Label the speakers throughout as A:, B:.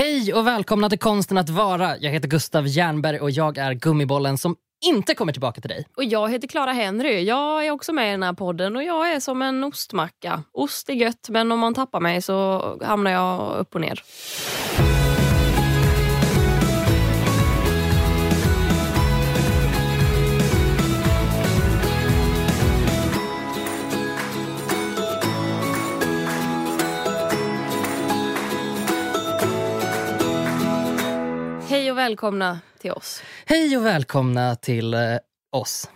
A: Hej och välkomna till Konsten att vara. Jag heter Gustav Jernberg och jag är gummibollen som inte kommer tillbaka till dig.
B: Och jag heter Clara Henry. Jag är också med i den här podden och jag är som en ostmacka. Ost är gött men om man tappar mig så hamnar jag upp och ner. Hej och välkomna till oss.
A: Hej och välkomna till eh, oss.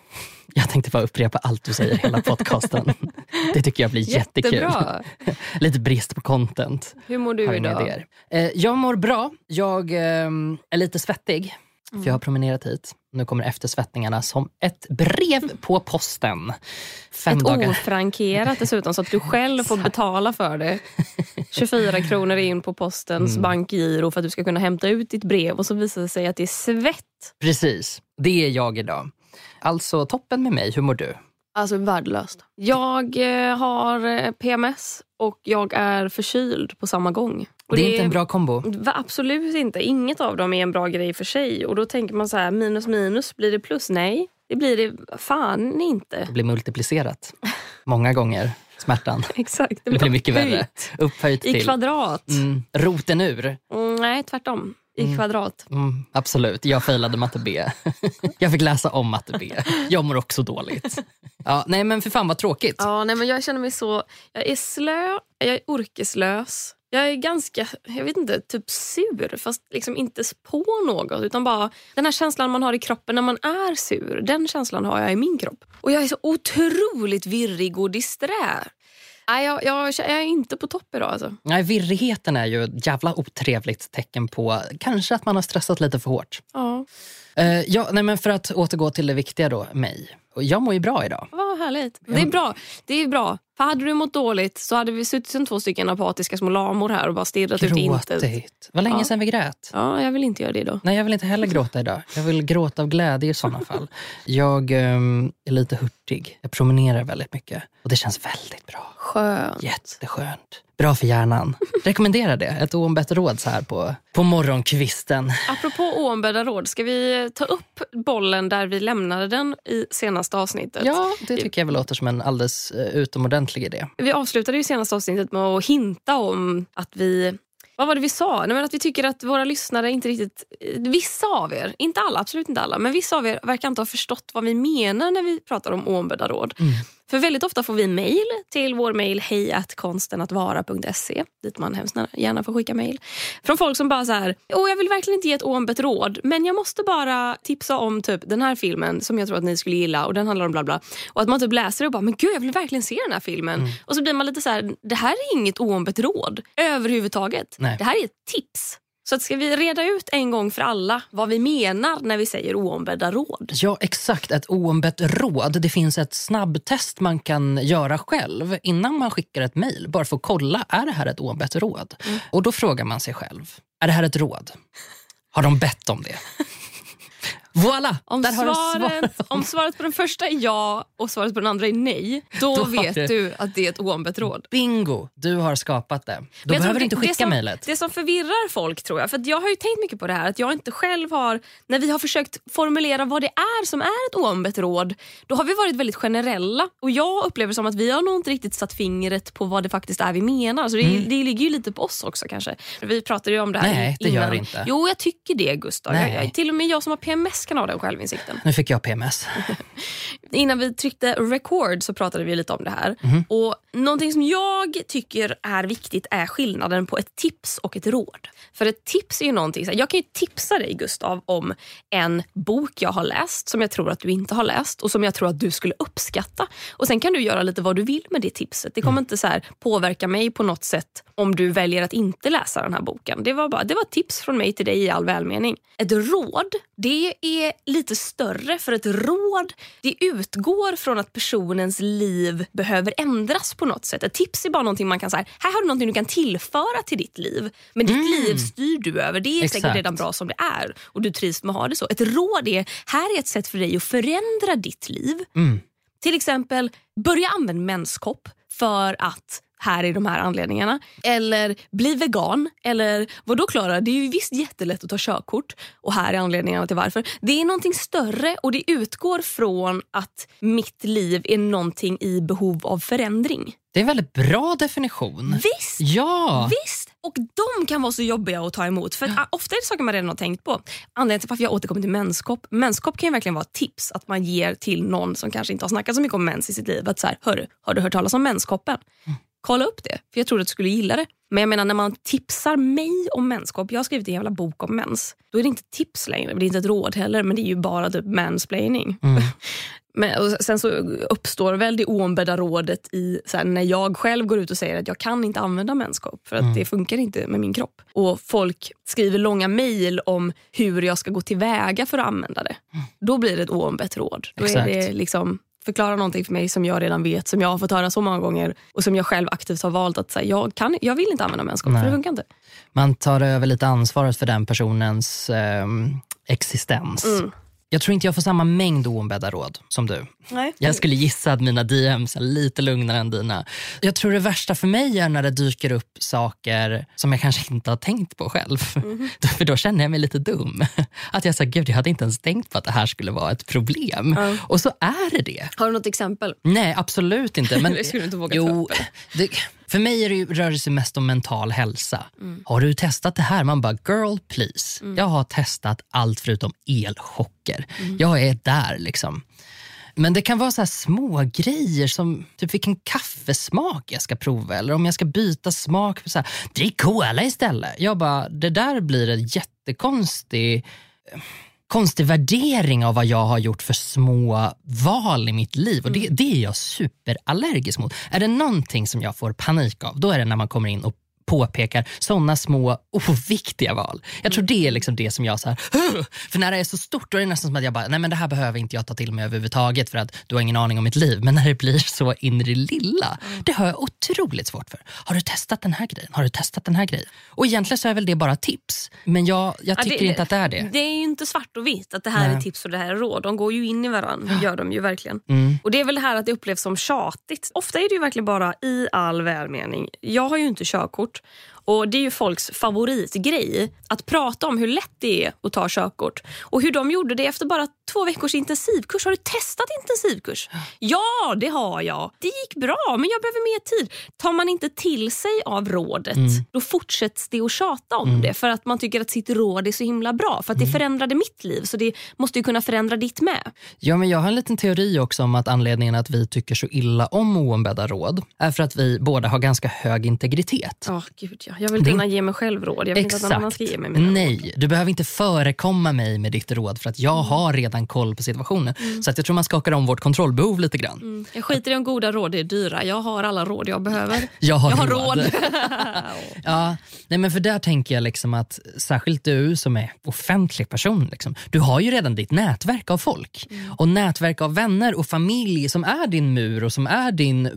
A: Jag tänkte bara upprepa allt du säger hela podcasten. Det tycker jag blir jättekul.
B: Jättebra.
A: Lite brist på content.
B: Hur mår du idag?
A: Eh, jag mår bra. Jag ehm, är lite svettig. För jag har promenerat hit. Nu kommer eftersvettningarna som ett brev på posten. Fem
B: Ett
A: dagar.
B: ofrankerat dessutom så att du själv får betala för det. 24 kronor in på postens
A: Mm.
B: bankgiro för att du ska kunna hämta ut ditt brev och så visar det sig att det är svett.
A: Precis, det är jag idag. Alltså toppen med mig. Hur mår du?
B: Alltså värdelöst. Jag eh, har eh, PMS och jag är förkyld på samma gång. Och
A: det är inte en bra kombo.
B: Va, Absolut inte. Inget av dem är en bra grej för sig. Och då tänker man så här, minus minus, blir det plus? Nej, det blir det fan inte.
A: Det blir multiplicerat. Många gånger, smärtan.
B: Exakt.
A: Det blir mycket värre.
B: upphöjt.
A: Upphöjt
B: I
A: till
B: kvadrat.
A: mm, roten ur.
B: Mm, nej, tvärtom. I kvadrat.
A: Mm, absolut, jag failade matte B. jag fick läsa om matte B. Jag mår också dåligt. Ja, nej men för fan vad tråkigt.
B: Ja, nej, men jag känner mig så... Jag är slö, jag är orkeslös. Jag är ganska, jag vet inte, typ sur fast liksom inte på något utan bara den här känslan man har i kroppen när man är sur. Den känslan har jag i min kropp. Och jag är så otroligt virrig och disträ. Nej, jag, jag, jag är inte på topp idag alltså.
A: Nej, virrigheten är ju ett jävla otrevligt tecken på kanske att man har stressat lite för hårt.
B: Ja,
A: Eh, ja, nej, men för att återgå till det viktiga då, mig. Och jag mår ju bra idag.
B: vad härligt. Det är bra. Det är bra. För hade du mått dåligt så hade vi suttit som två stycken apatiska små lamor här och bara stirrat ut i intet.
A: Gråtigt. Vad länge
B: Ja.
A: sedan vi grät.
B: Ja, jag vill inte göra det idag.
A: Nej, jag vill inte heller gråta idag. Jag vill gråta av glädje i sådana fall. Jag ehm, är lite hurtig. Jag promenerar väldigt mycket. Och det känns väldigt bra.
B: Skönt.
A: Jätteskönt. Bra för hjärnan. Rekommenderar det. Ett oombett råd så här på, på morgonkvisten.
B: Apropå oombedda råd, ska vi ta upp bollen där vi lämnade den i senaste avsnittet?
A: Ja, det tycker jag väl låter som en alldeles eh, utomordentlig idé.
B: Vi avslutade ju senaste avsnittet med att hinta om att vi vad var det vi sa? Nej, men att vi tycker att våra lyssnare inte riktigt... Vissa av er, inte alla, absolut inte alla, men vissa av er verkar inte ha förstått vad vi menar när vi pratar om oombedda råd. För väldigt ofta får vi mejl till vår mejl hejatkonstenatvara.se dit man hemskt gärna får skicka mejl. Från folk som bara så här, Åh, jag vill verkligen inte ge ett oombett råd men jag måste bara tipsa om typ den här filmen som jag tror att ni skulle gilla och den handlar om bla bla. Och att man typ läser det och bara, men gud jag vill verkligen se den här filmen. Och så blir man lite så här, det här är inget oombett råd överhuvudtaget.
A: Nej.
B: Det här är ett tips. Så att ska vi reda ut en gång för alla vad vi menar när vi säger oombedda råd?
A: Ja, exakt. Ett oombett råd. Det finns ett snabbtest man kan göra själv innan man skickar ett mejl. Bara för att kolla, är det här ett oombett råd? Och då frågar man sig själv, är det här ett råd? Har de bett om det? Voilà!
B: Om
A: Där har du
B: svaret,
A: svaret.
B: om svaret på den första är ja och svaret på den andra är nej, då,
A: Då
B: vet
A: du-
B: du att det är ett oombett råd.
A: Bingo! Du har skapat det. Då behöver du inte skicka mejlet.
B: Det som förvirrar folk tror jag, för jag har ju tänkt mycket på det här att jag inte själv har, när vi har försökt formulera vad det är som är ett oombett råd, då har vi varit väldigt generella och jag upplever som att vi har nog inte riktigt satt fingret på vad det faktiskt är vi menar. Så det, det ligger ju lite på oss också kanske. Vi pratade ju om det här
A: Mm. Nej, det
B: innan.
A: gör det inte.
B: Jo, jag tycker det Gustav. Jag, jag, till och med jag som har PMS kan ha den självinsikten.
A: Nu fick jag PMS.
B: Innan vi tryckte record så pratade vi lite om det här.
A: Mhm.
B: Och Någonting som jag tycker är viktigt är skillnaden på ett tips och ett råd. För ett tips är ju någonting, jag kan ju tipsa dig Gustav om en bok jag har läst som jag tror att du inte har läst och som jag tror att du skulle uppskatta. Och Sen kan du göra lite vad du vill med det tipset. Det kommer inte så här påverka mig på något sätt om du väljer att inte läsa den här boken. Det var, bara, det var tips från mig till dig i all välmening. Ett råd, det är lite större för ett råd det utgår från att personens liv behöver ändras på något sätt. Ett tips är bara någonting man kan säga, här har du någonting du kan tillföra till ditt liv. Men ditt liv styr du över. Det är
A: Exakt.
B: säkert redan bra som det är och du trivs med att ha det så. Ett råd är, här är ett sätt för dig att förändra ditt liv.
A: Mm.
B: Till exempel, börja använda menskopp för att här är de här anledningarna. Eller bli vegan. Eller vadå Klara, det är ju visst jättelätt att ta körkort och här är anledningarna till varför. Det är någonting större och det utgår från att mitt liv är någonting i behov av förändring.
A: Det är en väldigt bra definition.
B: Visst!
A: Ja!
B: Visst! Och de kan vara så jobbiga att ta emot. För att, ofta är det saker man redan har tänkt på. Anledningen till varför jag återkommer till menskopp. Menskopp kan ju verkligen vara ett tips att man ger till någon som kanske inte har snackat så mycket om mens i sitt liv. Att så här, Hörru, har du hört talas om menskoppen? Mm. Kolla upp det, för jag tror att du skulle gilla det. Men jag menar när man tipsar mig om menskopp, jag har skrivit en jävla bok om mens. Då är det inte tips längre, det är inte ett råd heller, men det är ju bara typ mansplaining. Mm. Men, sen så uppstår väl det oombedda rådet i här, när jag själv går ut och säger att jag kan inte använda menskopp för att mm. det funkar inte med min kropp. Och folk skriver långa mejl om hur jag ska gå tillväga för att använda det. Mm. Då blir det ett oombett råd. Då Exakt. är det liksom förklara någonting för mig som jag redan vet, som jag har fått höra så många gånger och som jag själv aktivt har valt att säga, jag, kan, jag vill inte använda menskopp för det funkar inte.
A: Man tar över lite ansvaret för den personens eh, existens. Mm. Jag tror inte jag får samma mängd oombedda råd som du. Nej. Jag skulle gissa att mina DMs är lite lugnare än dina. Jag tror det värsta för mig är när det dyker upp saker som jag kanske inte har tänkt på själv. Mm. För då känner jag mig lite dum. Att jag sa, gud jag hade inte ens tänkt på att det här skulle vara ett problem. Mm. Och så är det det.
B: Har du något exempel?
A: Nej, absolut inte. Men,
B: det skulle du inte våga jo,
A: det, för mig är det, rör det sig mest om mental hälsa. Mm. Har du testat det här? Man bara, girl please. Mm. Jag har testat allt förutom elchocker. Mm. Jag är där liksom. Men det kan vara så små grejer som typ vilken kaffesmak jag ska prova eller om jag ska byta smak. Så här, Drick cola istället. Jag bara, det där blir en jättekonstig konstig värdering av vad jag har gjort för små val i mitt liv. Och det, mm. det är jag superallergisk mot. Är det någonting som jag får panik av, då är det när man kommer in och påpekar sådana små oviktiga val. Jag tror det är liksom det som jag... så här, För när det är så stort då är det nästan som att jag bara, nej men det här behöver inte jag ta till mig överhuvudtaget för att du har ingen aning om mitt liv. Men när det blir så in i det lilla, det har jag otroligt svårt för. Har du testat den här grejen? Har du testat den här grejen? Och egentligen så är väl det bara tips. Men jag, jag tycker ja, det, inte att det är det.
B: Det är ju inte svart och vitt att det här nej. är tips och det här är råd. De går ju in i varandra, gör de ju verkligen. Mm. Och det är väl det här att det upplevs som tjatigt. Ofta är det ju verkligen bara i all välmening. Jag har ju inte körkort körkort. Och Det är ju folks favoritgrej att prata om hur lätt det är att ta körkort. Och hur de gjorde det efter bara två veckors intensivkurs. Har du testat intensivkurs? Ja, det har jag. Det gick bra, men jag behöver mer tid. Tar man inte till sig av rådet, mm. då fortsätts det att tjata om mm. det för att man tycker att sitt råd är så himla bra. För att det mm. förändrade mitt liv, så det måste ju kunna förändra ditt med.
A: Ja, men jag har en liten teori också om att anledningen att vi tycker så illa om oombedda råd är för att vi båda har ganska hög integritet.
B: Oh, gud, ja. Jag vill kunna ge mig själv råd. Jag vill Exakt. inte att någon annan ska ge mig mina
A: Nej, råd. du behöver inte förekomma mig med ditt råd för att jag mm. har redan koll på situationen. Mm. Så att jag tror man skakar om vårt kontrollbehov lite grann. Mm.
B: Jag skiter i om goda råd är dyra. Jag har alla råd jag behöver.
A: Jag har,
B: jag
A: har råd. råd. ja, nej men för där tänker jag liksom att särskilt du som är offentlig person, liksom, du har ju redan ditt nätverk av folk. Mm. Och nätverk av vänner och familj som är din mur och som är din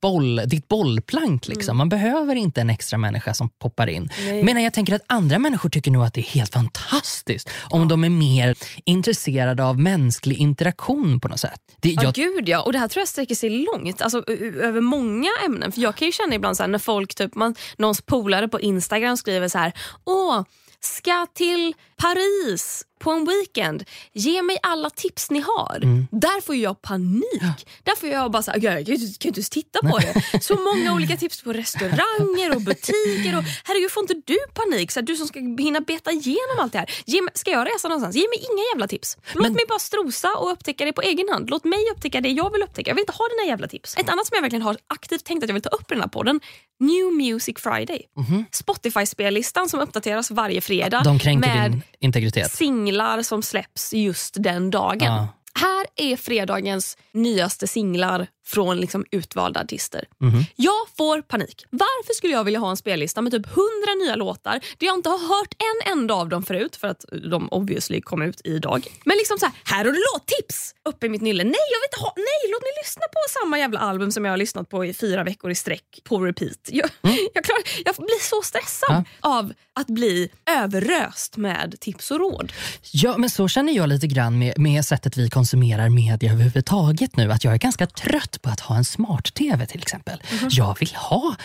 A: boll, ditt bollplank. Liksom. Mm. Man behöver inte en extra människa som poppar in. Nej. Men jag tänker att andra människor tycker nog att det är helt fantastiskt om ja. de är mer intresserade av mänsklig interaktion på något sätt.
B: Det, jag... ja, gud ja. Och det här tror jag sträcker sig långt, alltså, över många ämnen. För Jag kan ju känna ibland så här, när folk, typ, man, någons polare på Instagram skriver så här, åh, ska till Paris på en weekend. Ge mig alla tips ni har. Mm. Där får jag panik. Ja. Där får jag bara så jag kan inte ens titta på det. Så många olika tips på restauranger och butiker. Och, herregud, får inte du panik? Så här, du som ska hinna beta igenom allt det här. Ge mig, ska jag resa någonstans? Ge mig inga jävla tips. Låt Men... mig bara strosa och upptäcka det på egen hand. Låt mig upptäcka det jag vill upptäcka. Jag vill inte ha dina jävla tips. Ett annat som jag verkligen har aktivt tänkt att jag vill ta upp i den här podden. New Music Friday. Mm -hmm. Spotify-spellistan som uppdateras varje fredag.
A: De kränker din integritet.
B: Singlar som släpps just den dagen. Ja. Här är fredagens nyaste singlar från liksom utvalda artister. Mm. Jag får panik. Varför skulle jag vilja ha en spellista med typ 100 nya låtar där jag inte har hört en enda av dem förut för att de obviously kom ut idag. Men liksom så här, här har du låttips! Uppe i mitt nylle. Nej, jag vill inte ha, nej, låt mig lyssna på samma jävla album som jag har lyssnat på i fyra veckor i sträck på repeat. Jag, mm. jag, klar, jag blir så stressad ja. av att bli överröst med tips och råd.
A: Ja, men så känner jag lite grann med, med sättet vi konsumerar media överhuvudtaget nu. Att jag är ganska trött trött på att ha en smart-tv till exempel. Jag vill ha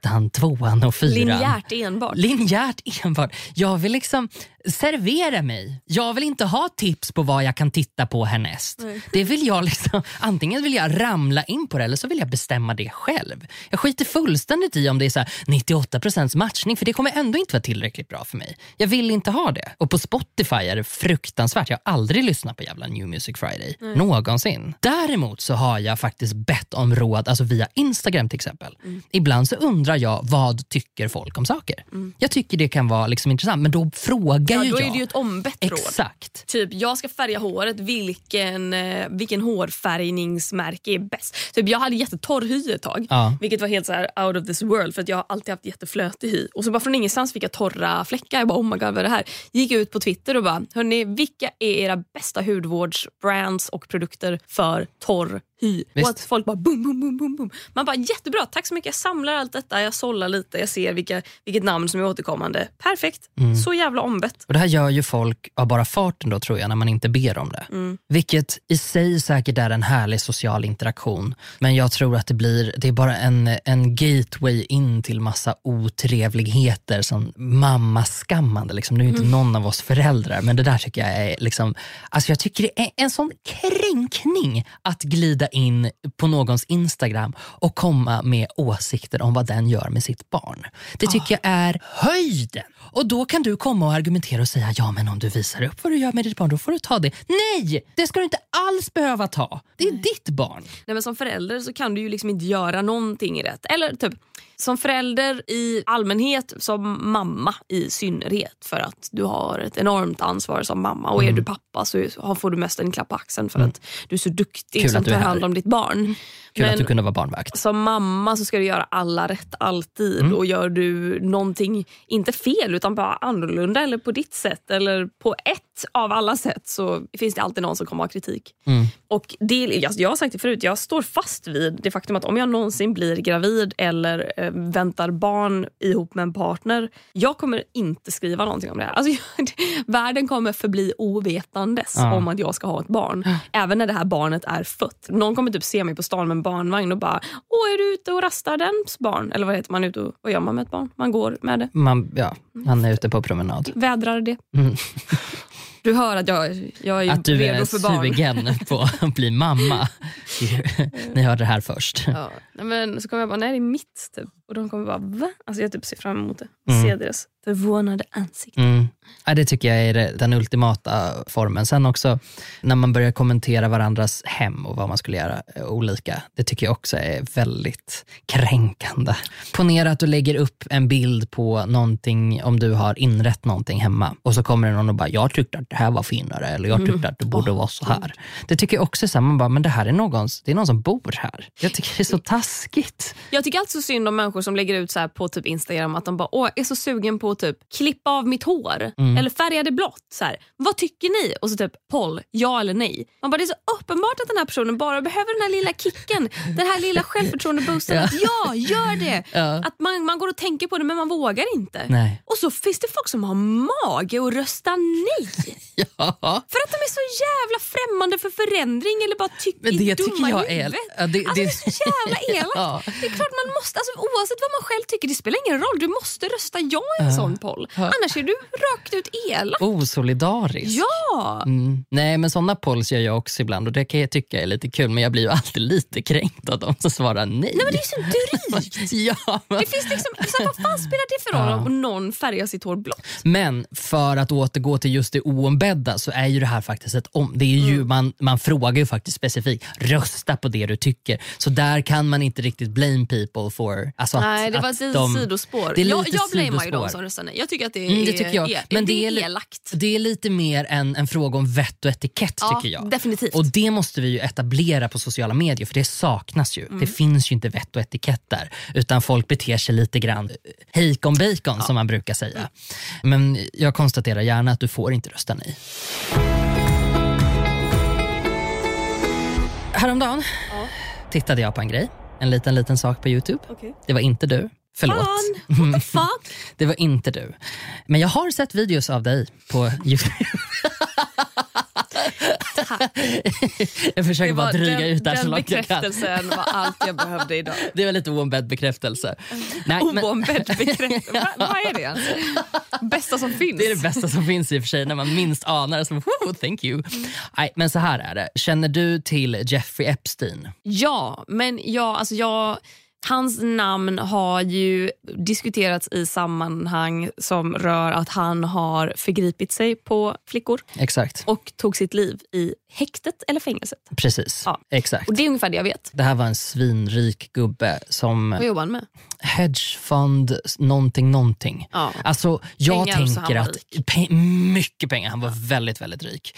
A: ettan, tvåan och fyran.
B: Linjärt enbart.
A: Linjärt enbart. Jag vill liksom servera mig. Jag vill inte ha tips på vad jag kan titta på härnäst. Det vill jag liksom, antingen vill jag ramla in på det eller så vill jag bestämma det själv. Jag skiter fullständigt i om det är så här 98% matchning för det kommer ändå inte vara tillräckligt bra för mig. Jag vill inte ha det. Och på Spotify är det fruktansvärt. Jag har aldrig lyssnat på jävla New Music Friday. Någonsin. Däremot så har jag faktiskt bett om råd alltså via Instagram till exempel. Ibland så undrar jag vad tycker folk om saker. Jag tycker det kan vara liksom intressant men då frågar
B: Ja,
A: ju
B: då
A: jag.
B: är det ju ett ombett.
A: Exakt.
B: Typ, jag ska färga håret. Vilken, eh, vilken hårfärgningsmärke är bäst? Typ, jag hade jättetorr hy ett tag.
A: Ja.
B: Vilket var helt så här out of this world för att jag har alltid haft jätteflötig hy. Och så bara från ingenstans fick jag torra fläckar. Jag bara oh my god vad är det här? Gick ut på Twitter och bara hörni vilka är era bästa hudvårdsbrands och produkter för torr hy?
A: Visst.
B: Och att folk bara boom, boom, boom, boom, boom. Man bara jättebra, tack så mycket. Jag samlar allt detta, jag sållar lite, jag ser vilka, vilket namn som är återkommande. Perfekt. Så jävla ombett.
A: Och Det här gör ju folk av bara farten då tror jag när man inte ber om det. Vilket i sig säkert är en härlig social interaktion. Men jag tror att det blir, det är bara en, en gateway in till massa otrevligheter som mammaskammande. Liksom. Nu är inte någon av oss föräldrar men det där tycker jag är liksom, alltså jag tycker det är en sån kränkning att glida in på någons Instagram och komma med åsikter om vad den gör med sitt barn. Det tycker jag är höjden. Och då kan du komma och argumentera och säga ja men om du visar upp vad du gör med ditt barn då får du ta det. Nej! Det ska du inte alls behöva ta. Det är ditt barn.
B: Nej, men som förälder så kan du ju liksom inte göra någonting rätt. Eller typ som förälder i allmänhet, som mamma i synnerhet. För att du har ett enormt ansvar som mamma. Och är du pappa så får du mest en klapp på axeln för att du är så duktig
A: Kul
B: som tar hand om ditt barn.
A: Kul
B: Men-
A: att du kunde vara barnvakt.
B: som mamma så ska du göra alla rätt alltid.
A: Mm.
B: Och gör du någonting, inte fel, utan bara annorlunda eller på ditt sätt eller på ett av alla sätt så finns det alltid någon som kommer ha kritik.
A: Mm.
B: Och det, jag, jag har sagt det förut, jag står fast vid det faktum att om jag någonsin blir gravid eller eh, väntar barn ihop med en partner, jag kommer inte skriva någonting om det här. Alltså, jag, världen kommer förbli ovetandes
A: Ja.
B: om att jag ska ha ett barn. Även när det här barnet är fött. Någon kommer typ se mig på stan med en barnvagn och bara Åh, är du ute och rastar dens barn? Eller vad heter man? Ute och, vad gör man med ett barn? Man går med det.
A: Man, ja, han är ute på promenad.
B: Vädrar det.
A: Mm.
B: Du hör att jag, jag är
A: Att du
B: redo
A: är
B: för barn.
A: sugen på att bli mamma. Ni hörde det här först.
B: Ja. Men så kommer jag bara, nej det är mitt. Typ. Och de kommer bara, va? Alltså jag typ ser fram emot det.
A: Mm.
B: Se deras förvånade ansikten.
A: Mm. Ja, det tycker jag är den ultimata formen. Sen också när man börjar kommentera varandras hem och vad man skulle göra eh, olika. Det tycker jag också är väldigt kränkande. Ponera att du lägger upp en bild på någonting om du har inrett någonting hemma och så kommer det någon och bara, jag tyckte att det här var finare eller jag tyckte att det borde vara så här. Det tycker jag också är så här, man bara, men det här är någons, det är någon som bor här. Jag tycker det är så taskigt.
B: Jag tycker alltid så synd om människor som lägger ut så på typ Instagram att de bara Åh, är så sugen på typ klippa av mitt hår
A: Mm.
B: eller färga det blått. Så här, Vad tycker ni? Och så typ poll, ja eller nej. Man bara, det är så uppenbart att den här personen bara behöver den här lilla kicken. Den här lilla självförtroende-boosten.
A: Ja.
B: Att ja, gör det!
A: Ja.
B: Att man, man går och tänker på det men man vågar inte.
A: Nej.
B: Och så finns det folk som har mage att rösta nej.
A: Ja.
B: För att de är så jävla främmande för förändring eller bara tycker dumma
A: tycker
B: i
A: är...
B: huvudet.
A: Ja, det,
B: Alltså, det är så jävla elakt.
A: Ja.
B: Det är klart man måste, alltså, oavsett vad man själv tycker, det spelar ingen roll. Du måste rösta ja i en sån poll. Annars är du rakt ut elak.
A: Osolidariskt.
B: Ja!
A: Mm. Nej men sådana polls gör jag också ibland och det kan jag tycka är lite kul men jag blir ju alltid lite kränkt av de som svarar nej.
B: Nej, men det är så drygt.
A: ja, men,
B: Det finns liksom, så vad fan spelar det för roll
A: Ja.
B: om någon färgar sitt hår blått?
A: men för att återgå till just det oombedda så är ju det här faktiskt ett om. Det är ju,
B: Mm.
A: man, man frågar ju faktiskt specifikt, rösta på det du tycker. Så där kan man inte riktigt blame people for... Alltså att,
B: Nej, det var ett
A: de,
B: sidospår.
A: Det är
B: jag jag blamear ju de som röstar nej. Jag tycker att det är,
A: Mm, det tycker jag. Men
B: det är elakt.
A: Det är lite mer en, en fråga om vett och etikett
B: Ja,
A: tycker jag.
B: definitivt.
A: Och det måste vi ju etablera på sociala medier för det saknas ju.
B: Mm.
A: Det finns ju inte vett och etikett där. Utan folk beter sig lite grann hejkon bacon som man brukar säga. Men jag konstaterar gärna att du får inte rösta nej. Häromdagen tittade jag på en grej. En liten liten sak på Youtube.
B: Okej.
A: Det var inte du. Förlåt.
B: Fan, what the fuck?
A: Det var inte du. Men jag har sett videos av dig på Youtube. jag försöker bara dryga
B: den,
A: ut det här så
B: den
A: långt jag kan.
B: bekräftelsen var allt jag behövde idag.
A: Det var lite oombedd bekräftelse. Nej,
B: Oombedd bekräftelse. Vad, vad är det ens? Bästa som finns.
A: det är det bästa som finns i och för sig när man minst anar det. "Woo, thank you. Nej, men så här är det. Känner du till Jeffrey Epstein?
B: Ja, men ja, alltså jag, hans namn har ju diskuterats i sammanhang som rör att han har förgripit sig på flickor
A: Exakt.
B: och tog sitt liv i häktet eller fängelset.
A: Precis.
B: Ja.
A: Exakt.
B: Och Det är ungefär det jag vet.
A: Det här var en svinrik gubbe som
B: Vad jobbar han med?
A: hedgefond någonting någonting.
B: Ja.
A: Alltså, jag
B: Pengar,
A: tänker att... Pe- mycket pengar. Han var väldigt, väldigt rik.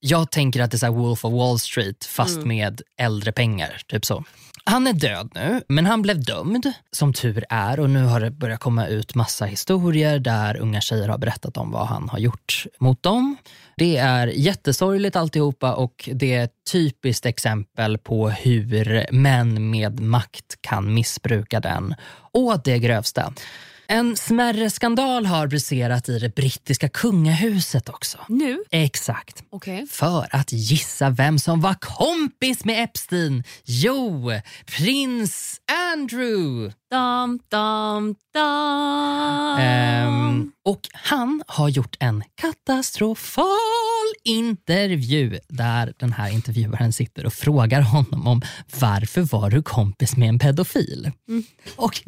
A: Jag tänker att det är så här Wolf of Wall Street fast
B: Mm.
A: med äldre pengar. Typ så. Han är död nu, men han blev dömd som tur är och nu har det börjat komma ut massa historier där unga tjejer har berättat om vad han har gjort mot dem. Det är jättesorgligt alltihopa och det är ett typiskt exempel på hur män med makt kan missbruka den å det grövsta. En smärre skandal har briserat i det brittiska kungahuset också.
B: Nu?
A: Exakt.
B: Okej.
A: För att gissa vem som var kompis med Epstein. Jo, prins Andrew.
B: Dam, dam, dam.
A: Ehm, och han har gjort en katastrofal intervju där den här intervjuaren sitter och frågar honom om varför var du kompis med en pedofil? Och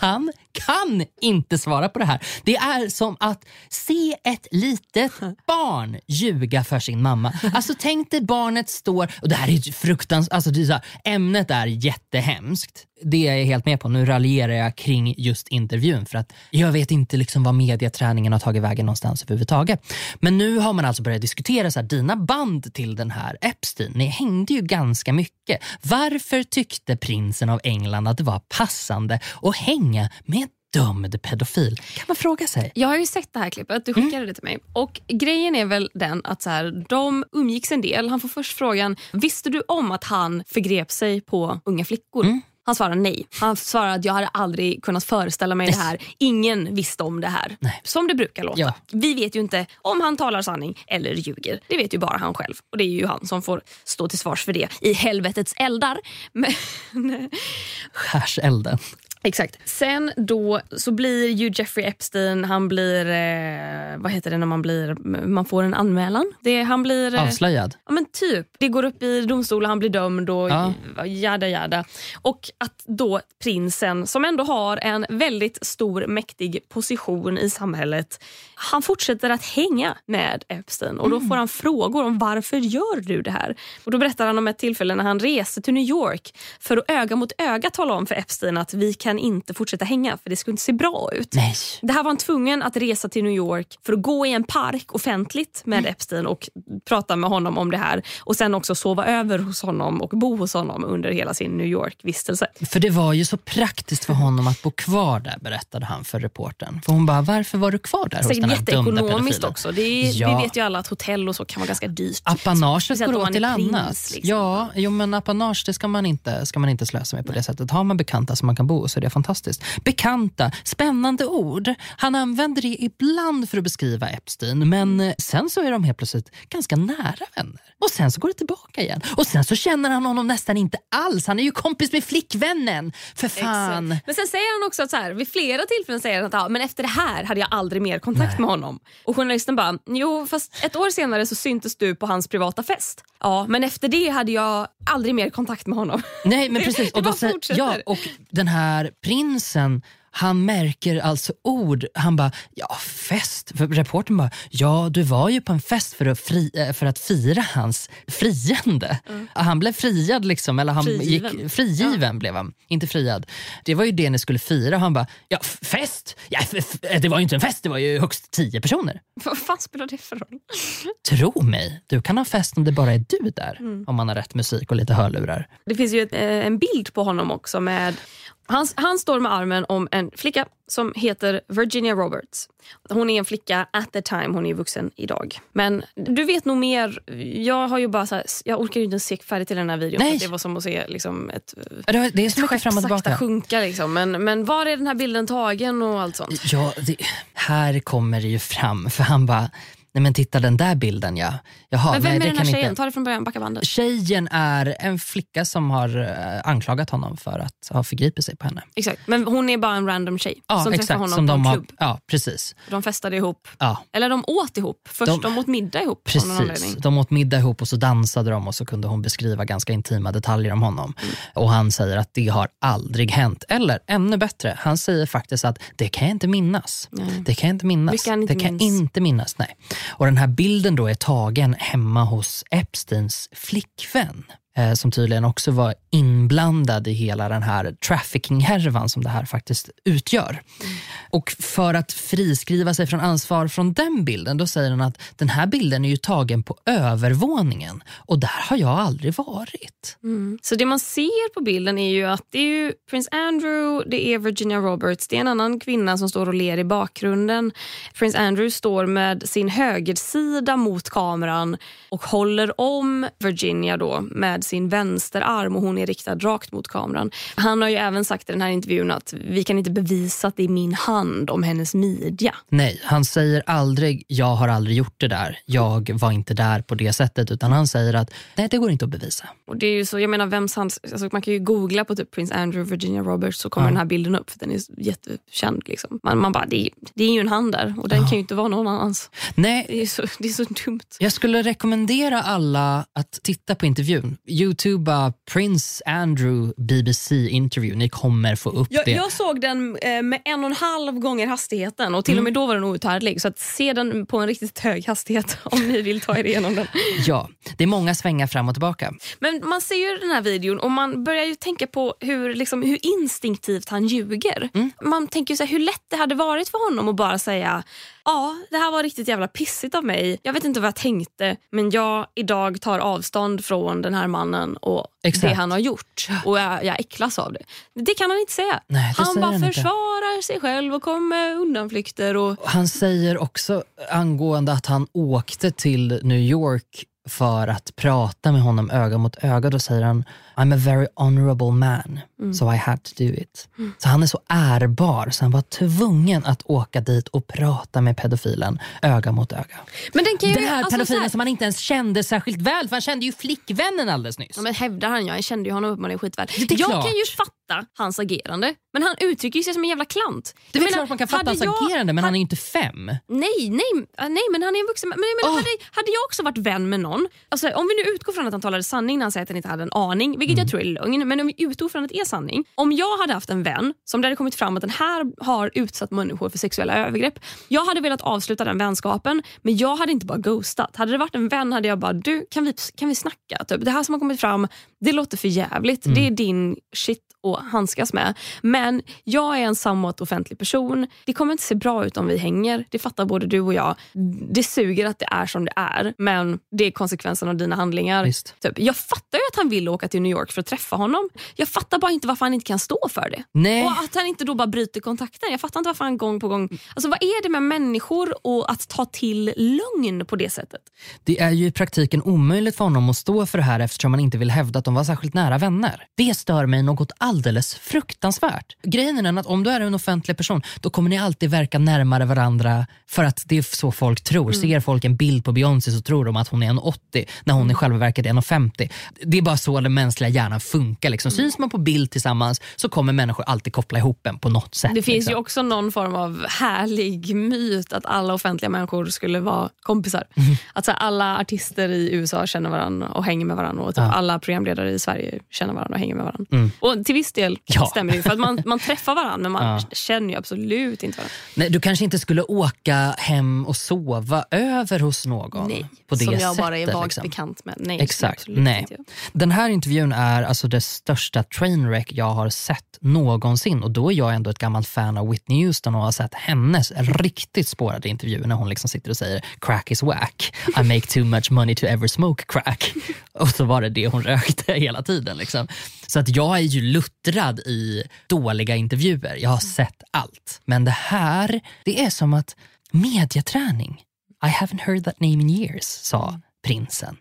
A: han kan inte svara på det här. Det är som att se ett litet barn ljuga för sin mamma. Alltså tänk dig barnet står, och det här är fruktansvärt, alltså det är här, ämnet är jättehemskt. Det är jag helt med på. Nu raljerar jag kring just intervjun för att jag vet inte liksom vad mediaträningen har tagit vägen någonstans överhuvudtaget. Men nu har man alltså börjat diskutera så här, dina band till den här Epstein. Ni hängde ju ganska mycket. Varför tyckte prinsen av England att det var passande att hänga med dömd pedofil? Kan man fråga sig.
B: Jag har ju sett det här klippet, du skickade det till mig. Och Grejen är väl den att så här, de umgicks en del. Han får först frågan, visste du om att han förgrep sig på unga flickor? Han svarar nej. Han svarar att jag hade aldrig kunnat föreställa mig det här. Ingen visste om det här.
A: Nej.
B: Som det brukar låta.
A: Ja.
B: Vi vet ju inte om han talar sanning eller ljuger. Det vet ju bara han själv. Och det är ju han som får stå till svars för det i helvetets eldar. Men,
A: Skärselden.
B: Exakt. Sen då så blir ju Jeffrey Epstein, han blir, eh, vad heter det när man blir, man får en anmälan? Det, han blir... Eh,
A: Avslöjad.
B: Ja men typ. Det går upp i domstol och han blir dömd och
A: Ja.
B: jada jada. Och att då prinsen, som ändå har en väldigt stor mäktig position i samhället, han fortsätter att hänga med Epstein. Och då får han frågor om varför gör du det här? Och Då berättar han om ett tillfälle när han reste till New York för att öga mot öga tala om för Epstein att vi kan inte fortsätta hänga för det skulle inte se bra ut.
A: Nej.
B: Det här var han tvungen att resa till New York för att gå i en park offentligt med
A: Mm.
B: Epstein och prata med honom om det här. Och sen också sova över hos honom och bo hos honom under hela sin New York-vistelse.
A: För det var ju så praktiskt för honom att bo kvar där berättade han för reportern. För hon bara, varför var du kvar där hos
B: Säkert
A: den här
B: jätteekonomiskt
A: pedofilen?
B: också. Det är,
A: Ja.
B: Vi vet ju alla att hotell och så kan vara ganska dyrt.
A: Apanaget går åt till
B: prins,
A: annat.
B: liksom.
A: Ja, jo, men apanage det ska man, inte, ska man inte slösa med på det sättet. Har man bekanta som man kan bo är det fantastiskt. Bekanta, spännande ord. Han använder det ibland för att beskriva Epstein men eh, sen så är de helt plötsligt ganska nära vänner. Och sen så går det tillbaka igen. Och sen så känner han honom nästan inte alls. Han är ju kompis med flickvännen. För fan.
B: Exakt. Men sen säger han också att så här, vid flera tillfällen säger han att ja, men efter det här hade jag aldrig mer kontakt med honom. Och journalisten bara, jo fast ett år senare så syntes du på hans privata fest. Ja, men efter det hade jag aldrig mer kontakt med honom.
A: Nej men precis. Och, då ja, och den här prinsen han märker alltså ord. Han bara, ja fest. För reportern bara, ja du var ju på en fest för att, fri, eh, för att fira hans friande. Han blev friad liksom, eller han
B: Frigiven.
A: gick frigiven blev han. Inte friad. Det var ju det ni skulle fira. Han bara, ja fest? Ja, f- det var ju inte en fest, det var ju högst tio personer.
B: Vad fan spelar det för roll?
A: Tro mig, du kan ha fest om det bara är du där. Om man har rätt musik och lite hörlurar.
B: Det finns ju ett, eh, en bild på honom också med han, han står med armen om en flicka som heter Virginia Roberts. Hon är en flicka at the time, hon är vuxen idag. Men du vet nog mer. Jag har ju bara så här, jag orkar ju inte se färdigt till den här videon.
A: Nej.
B: Det var som att se liksom, ett
A: Det är mycket
B: skepp
A: fram och tillbaka.
B: sjunka. Liksom. Men, men var är den här bilden tagen och allt sånt?
A: Ja, det, här kommer det ju fram. För han bara, Nej men titta den där bilden ja. Jaha,
B: Men vem
A: nej,
B: är den här
A: kan
B: tjejen?
A: inte.
B: Ta det från början, backa bandet.
A: Tjejen är en flicka som har eh, anklagat honom för att ha förgripit sig på henne.
B: Exakt. Men hon är bara en random tjej
A: Ja,
B: som träffar
A: exakt.
B: honom
A: Som
B: på
A: de
B: en
A: har,
B: klubb.
A: ja, precis.
B: De festade ihop.
A: Ja,
B: Eller de åt ihop. Först de,
A: De-
B: åt middag ihop
A: Precis. De åt middag ihop och så dansade de och så kunde hon beskriva ganska intima detaljer om honom. Och han säger att det har aldrig hänt. Eller ännu bättre, han säger faktiskt att det kan jag inte minnas.
B: Nej.
A: Det kan jag inte minnas.
B: Mycket han inte
A: det kan
B: minns.
A: jag inte minnas. Nej. Och den här bilden då är tagen hemma hos Epsteins flickvän. Eh, som tydligen också var inblandad i hela den här trafficking-härvan som det här faktiskt utgör. Och för att friskriva sig från ansvar från den bilden, då säger han att den här bilden är ju tagen på övervåningen och där har jag aldrig varit.
B: Mm. Så det man ser på bilden är ju att det är ju prins Andrew, det är Virginia Roberts, det är en annan kvinna som står och ler i bakgrunden. Prins Andrew står med sin högersida mot kameran och håller om Virginia då med sin vänsterarm och hon är riktad rakt mot kameran. Han har ju även sagt i den här intervjun att vi kan inte bevisa att det är min hand om hennes midja.
A: Nej, han säger aldrig jag har aldrig gjort det där, jag var inte där på det sättet, utan han säger att nej, det går inte att bevisa.
B: Och det är ju så, jag menar, vems hand, alltså man kan ju googla på typ Prince Andrew Virginia Roberts så kommer
A: Ja.
B: den här bilden upp för den är jättekänd. Liksom. Man, man bara, det, är- det är ju en hand där och den kan ju inte vara någon annans.
A: Nej,
B: Det är så, det är så dumt.
A: Jag skulle rekommendera alla att titta på intervjun. Youtuba Prince Andrew BBC interview. Ni kommer få upp
B: Jag,
A: det.
B: jag såg den eh, med en och en halv gånger hastigheten och till
A: Mm.
B: och med då var den outhärdlig. Så att se den på en riktigt hög hastighet om ni vill ta er igenom den.
A: Ja, det är många svängar fram och tillbaka.
B: Men man ser ju den här videon och man börjar ju tänka på hur, liksom, hur instinktivt han ljuger.
A: Mm.
B: Man tänker ju så här, hur lätt det hade varit för honom att bara säga ja, det här var riktigt jävla pissigt av mig. Jag vet inte vad jag tänkte men jag idag tar avstånd från den här mannen och
A: Exakt.
B: det han har gjort. Och jag, jag äcklas av det. Det kan han inte säga.
A: Nej,
B: han bara
A: han inte.
B: försvarar sig själv och kommer med undanflykter. Och,
A: Han säger också angående att han åkte till New York för att prata med honom öga mot öga. Då säger han I'm a very honorable man, so I had to do it. Så han är så ärbar så han var tvungen att åka dit och prata med pedofilen öga mot öga.
B: men den kan ju,
A: Den här
B: alltså,
A: pedofilen
B: så här-
A: som han inte ens kände särskilt väl, för han kände ju flickvännen alldeles nyss.
B: Ja, men hävdar han, jag kände ju honom uppenbarligen skitväl.
A: Det är
B: Jag
A: klart.
B: kan ju fatta hans agerande, men han uttrycker sig som en jävla klant.
A: Det är väl klart man kan fatta hans
B: jag-
A: agerande men han är ju inte fem.
B: Nej, nej, äh, nej, men han är en vuxen Men menar,
A: Åh.
B: hade, hade jag också varit vän med någon, alltså, om vi nu utgår från att han talade sanning när han säger att han inte hade en aning, vilket
A: Mm.
B: jag tror är lögn, men om vi utgår från att det är sanning. Om jag hade haft en vän som det hade kommit fram att den här har utsatt människor för sexuella övergrepp. Jag hade velat avsluta den vänskapen, men jag hade inte bara ghostat. Hade det varit en vän hade jag bara, du kan vi, kan vi snacka? Typ, det här som har kommit fram, det låter för jävligt.
A: Mm.
B: Det är din shit att handskas med. Men jag är en somewhat offentlig person. Det kommer inte se bra ut om vi hänger. Det fattar både du och jag. Det suger att det är som det är, men det är konsekvensen av dina handlingar. Typ, jag fattar ju att han vill åka till New York för att träffa honom. Jag fattar bara inte varför han inte kan stå för det.
A: Nej.
B: Och att han inte då bara bryter kontakten. Jag fattar inte varför han gång på gång... Alltså vad är det med människor och att ta till lögn på det sättet?
A: Det är ju i praktiken omöjligt för honom att stå för det här eftersom han inte vill hävda att de var särskilt nära vänner. Det stör mig något alldeles fruktansvärt. Grejen är den att om du är en offentlig person då kommer ni alltid verka närmare varandra för att det är så folk tror. Ser folk en bild på Beyoncé så tror de att hon är en 80 när hon i själva verket är en 50. Det är bara så den mänskliga hjärnan funkar. Liksom. Syns man på bild tillsammans så kommer människor alltid koppla ihop en på något sätt.
B: Det finns
A: liksom.
B: ju också någon form av härlig myt att alla offentliga människor skulle vara kompisar.
A: Mm.
B: Att så här, alla artister i USA känner varandra och hänger med varandra och typ
A: Ja.
B: alla programledare i Sverige känner varandra och hänger med varandra.
A: Mm.
B: Och till viss del
A: Ja.
B: stämmer ju för att man, man träffar varandra men man
A: Ja.
B: känner ju absolut inte varandra.
A: Nej, du kanske inte skulle åka hem och sova över hos någon
B: Nej,
A: på det
B: som jag
A: sättet.
B: bara är vagt
A: liksom.
B: bekant med. Nej,
A: Exakt. Nej.
B: inte.
A: Den här intervjun är alltså det största trainwreck jag har sett någonsin och då är jag ändå ett gammalt fan av Whitney Houston och har sett hennes riktigt spårade intervjuer när hon liksom sitter och säger crack is whack, I make too much money to ever smoke crack. Och så var det det hon rökte hela tiden. Liksom. Så att jag är ju luttrad i dåliga intervjuer. Jag har sett allt. Men det här, det är som att mediaträning. I haven't heard that name in years, sa prinsen.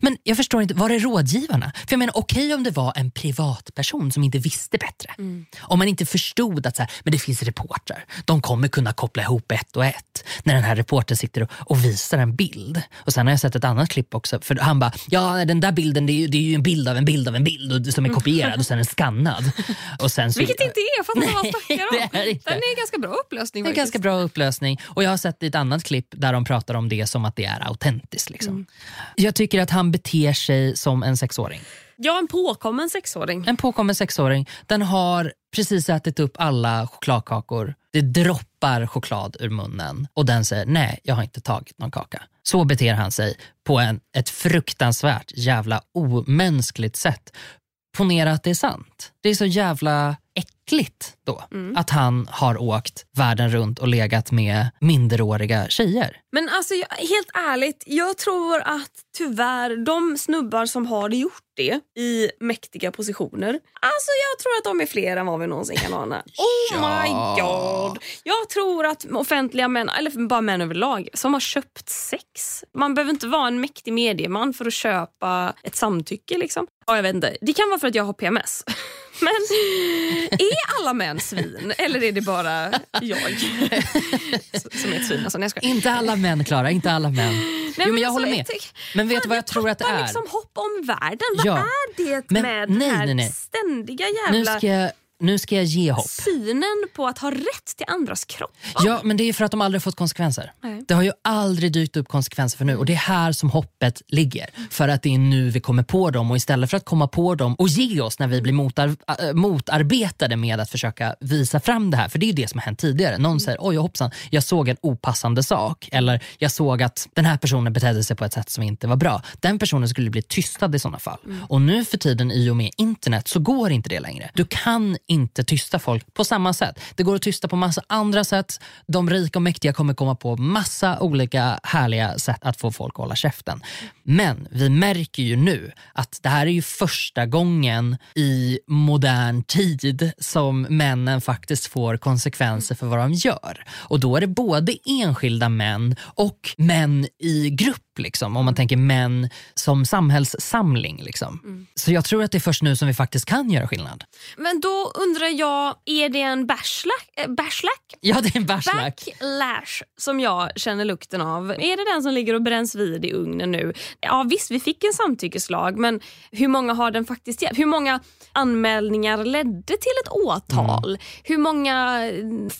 A: Men jag förstår inte, var är rådgivarna? För jag menar okej okay om det var en privatperson som inte visste bättre. Mm. Om man inte förstod att så här, men det finns reportrar, de kommer kunna koppla ihop ett och ett. När den här reportern sitter och, och visar en bild. Och sen har jag sett ett annat klipp också. För han bara, ja den där bilden det är, ju, det är ju en bild av en bild av en bild som är kopierad och sen är skannad. Och sen så,
B: Vilket inte är, fattar vad snackar om. Den är ganska bra upplösning.
A: Det är ganska bra upplösning. Och jag har sett ett annat klipp där de pratar om det som att det är autentiskt. Liksom. Mm. Jag tycker att han beter sig som en sexåring.
B: Ja, en påkommen sexåring.
A: En påkommen sexåring. Den har precis ätit upp alla chokladkakor. Det droppar choklad ur munnen och den säger nej, jag har inte tagit någon kaka. Så beter han sig på en, ett fruktansvärt jävla omänskligt sätt. Ponera att det är sant. Det är så jävla äckligt då mm. att han har åkt världen runt och legat med minderåriga tjejer.
B: Men alltså helt ärligt, jag tror att tyvärr de snubbar som har gjort det i mäktiga positioner, alltså jag tror att de är fler än vad vi någonsin kan ana. Oh ja. my god! Jag tror att offentliga män, eller bara män överlag, som har köpt sex. Man behöver inte vara en mäktig medieman för att köpa ett samtycke. Liksom. Ja, jag vet inte. Det kan vara för att jag har PMS. Men är alla män svin eller är det bara jag som är ett svin? Alltså, nej,
A: inte alla män Klara, inte alla män. Nej, jo, men jag alltså, håller med. Men vet du vad jag tror att det är?
B: Liksom hopp om världen. Ja. Vad är det men, med nej, den här nej, nej. ständiga jävla...
A: Nu ska jag nu ska jag ge hopp.
B: Synen på att ha rätt till andras kroppar.
A: Ja, men det är för att de aldrig fått konsekvenser. Nej. Det har ju aldrig dykt upp konsekvenser för nu och det är här som hoppet ligger. För att det är nu vi kommer på dem och istället för att komma på dem och ge oss när vi blir motar äh, motarbetade med att försöka visa fram det här. För det är det som har hänt tidigare. Någon säger oj hoppsan, jag såg en opassande sak. Eller jag såg att den här personen betedde sig på ett sätt som inte var bra. Den personen skulle bli tystad i sådana fall. Mm. Och nu för tiden i och med internet så går inte det längre. Du kan inte tysta folk på samma sätt. Det går att tysta på massa andra sätt. De rika och mäktiga kommer komma på massa olika härliga sätt att få folk att hålla käften. Men vi märker ju nu att det här är ju första gången i modern tid som männen faktiskt får konsekvenser för vad de gör. Och då är det både enskilda män och män i grupp Liksom, om man tänker män som samhällssamling. Liksom. Mm. Så jag tror att det är först nu som vi faktiskt kan göra skillnad.
B: Men då undrar jag, är det en bashlack? Äh,
A: Ja, det är en bashlack.
B: Backlash som jag känner lukten av. Är det den som ligger och bränns vid i ugnen nu? Ja visst, vi fick en samtyckeslag men hur många har den faktiskt hjälpt? Hur många anmälningar ledde till ett åtal? Mm. Hur många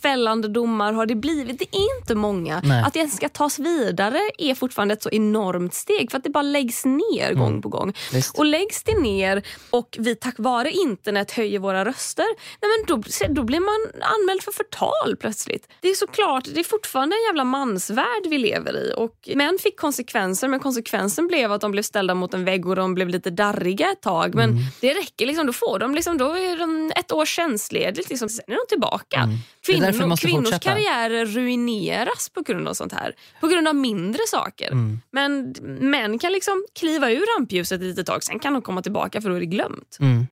B: fällande domar har det blivit? Det är inte många. Nej. Att det ska tas vidare är fortfarande ett så enormt steg för att det bara läggs ner mm. gång på gång. Visst. Och läggs det ner och vi tack vare internet höjer våra röster, nej men då, då blir man anmäld för förtal plötsligt. Det är såklart, det är fortfarande en jävla mansvärld vi lever i och män fick konsekvenser men konsekvensen blev att de blev ställda mot en vägg och de blev lite darriga ett tag. Men mm. det räcker, liksom, då får de, liksom, då är de ett år tjänstledigt, liksom, sen är de tillbaka. Mm. Kvinnor, kvinnors fortsätta. karriärer ruineras på grund av sånt här. På grund av mindre saker. Mm. Men män kan liksom kliva ur rampljuset ett litet tag, sen kan de komma tillbaka för då är det glömt. Mm.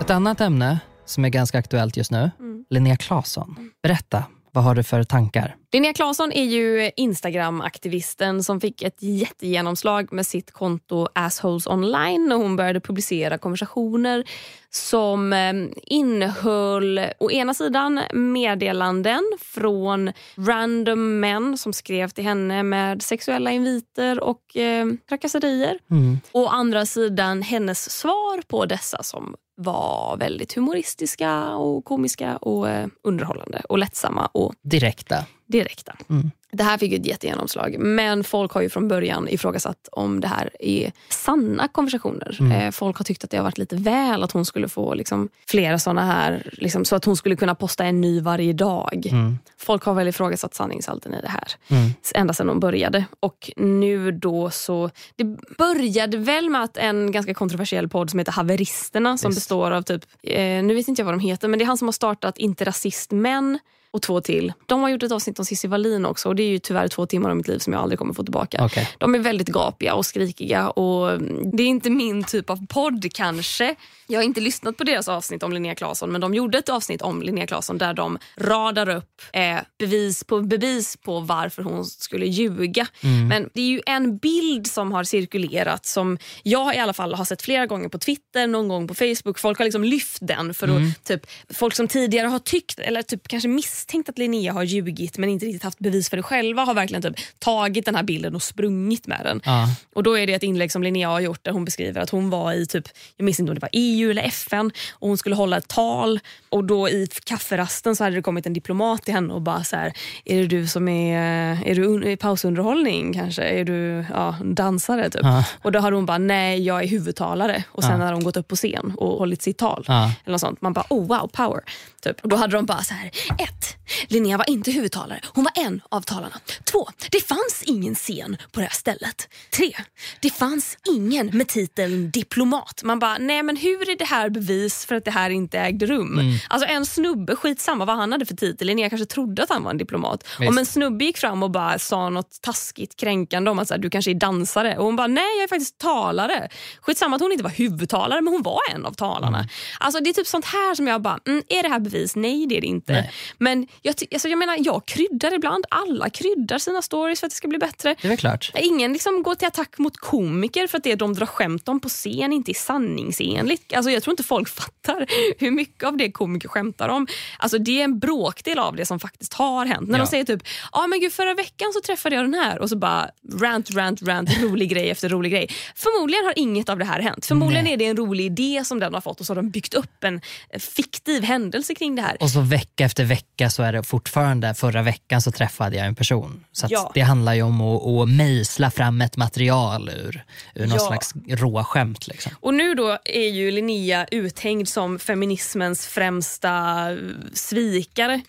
A: Ett annat ämne som är ganska aktuellt just nu, mm. Linnea Claesson. Berätta, vad har du för tankar?
B: Linnea Claesson är ju Instagram-aktivisten som fick ett jättegenomslag med sitt konto Assholes online när hon började publicera konversationer som eh, innehöll å ena sidan meddelanden från random män som skrev till henne med sexuella inviter och eh, trakasserier. Mm. Å andra sidan hennes svar på dessa som var väldigt humoristiska och komiska och eh, underhållande och lättsamma. Och
A: direkta.
B: Direkta. Mm. Det här fick ett jättegenomslag. Men folk har ju från början ifrågasatt om det här är sanna konversationer. Mm. Eh, folk har tyckt att det har varit lite väl att hon skulle få liksom, flera såna här, liksom, så att hon skulle kunna posta en ny varje dag. Mm. Folk har väl ifrågasatt sanningshalten i det här. Mm. Ända sedan hon började. Och nu då så, det började väl med att en ganska kontroversiell podd som heter Haveristerna som Visst. består av typ, eh, nu vet inte jag vad de heter, men det är han som har startat Inte rasist män och två till. De har gjort ett avsnitt om Cissi Wallin också och det är ju tyvärr två timmar av mitt liv som jag aldrig kommer få tillbaka. Okay. De är väldigt gapiga och skrikiga och det är inte min typ av podd kanske. Jag har inte lyssnat på deras avsnitt om Linnea Claesson men de gjorde ett avsnitt om Linnea Claesson där de radar upp eh, bevis på bevis på varför hon skulle ljuga.
A: Mm.
B: Men det är ju en bild som har cirkulerat som jag i alla fall har sett flera gånger på Twitter, någon gång på Facebook. Folk har liksom lyft den för
A: Mm.
B: att typ, folk som tidigare har tyckt eller typ kanske misstänkt att Linnea har ljugit men inte riktigt haft bevis för det själva har verkligen typ tagit den här bilden och sprungit med den.
A: Ja.
B: Och då är det ett inlägg som Linnea har gjort där hon beskriver att hon var i typ, jag minns inte om det var EU eller FN och hon skulle hålla ett tal och då i kafferasten så hade det kommit en diplomat till henne och bara så här, är det du som är, är du i pausunderhållning kanske? Är du ja, dansare typ?
A: Ja.
B: Och då hade hon bara, nej jag är huvudtalare och sen
A: Ja.
B: hade hon gått upp på scen och hållit sitt tal.
A: Ja.
B: Eller något sånt. Man bara, oh wow, power. Typ. Och då hade de bara så här, ett, Linnea var inte huvudtalare, hon var en av talarna. Två, det fanns ingen scen på det här stället. Tre, det fanns ingen med titeln diplomat. Man bara, nej men hur är det här bevis för att det här inte ägde rum?
A: Mm.
B: Alltså en snubbe, skitsamma vad han hade för titel, Linnea kanske trodde att han var en diplomat.
A: Visst.
B: Om en snubbe gick fram och bara sa något taskigt kränkande om att så här, du kanske är dansare och hon bara, nej jag är faktiskt talare. Skitsamma att hon inte var huvudtalare men hon var en av talarna.
A: Mm.
B: Alltså det är typ sånt här som jag bara, mm, är det här bevis? Nej det är det inte.
A: Nej.
B: Men jag, alltså, jag menar, jag kryddar ibland. Alla kryddar sina stories för att det ska bli bättre.
A: Det är klart.
B: Ingen liksom går till attack mot komiker för att det de drar skämt om på scen inte är sanningsenligt. Alltså, jag tror inte folk fattar hur mycket av det komiker skämtar om. Alltså, det är en bråkdel av det som faktiskt har hänt. När
A: Ja.
B: de säger typ ah, men gud, förra veckan så träffade jag den här och så bara rant, rant, rant, rolig grej efter rolig grej. Förmodligen har inget av det här hänt. Förmodligen
A: Nej.
B: är det en rolig idé som den har fått och så har de byggt upp en eh, fiktiv händelse kring det här.
A: Och så vecka efter vecka så är det fortfarande, förra veckan så träffade jag en person. Så
B: Ja.
A: det handlar ju om att, att mejsla fram ett material ur, ur någon
B: Ja.
A: slags råskämt. Liksom.
B: Och nu då är ju Linnea uthängd som feminismens främsta eh, svikare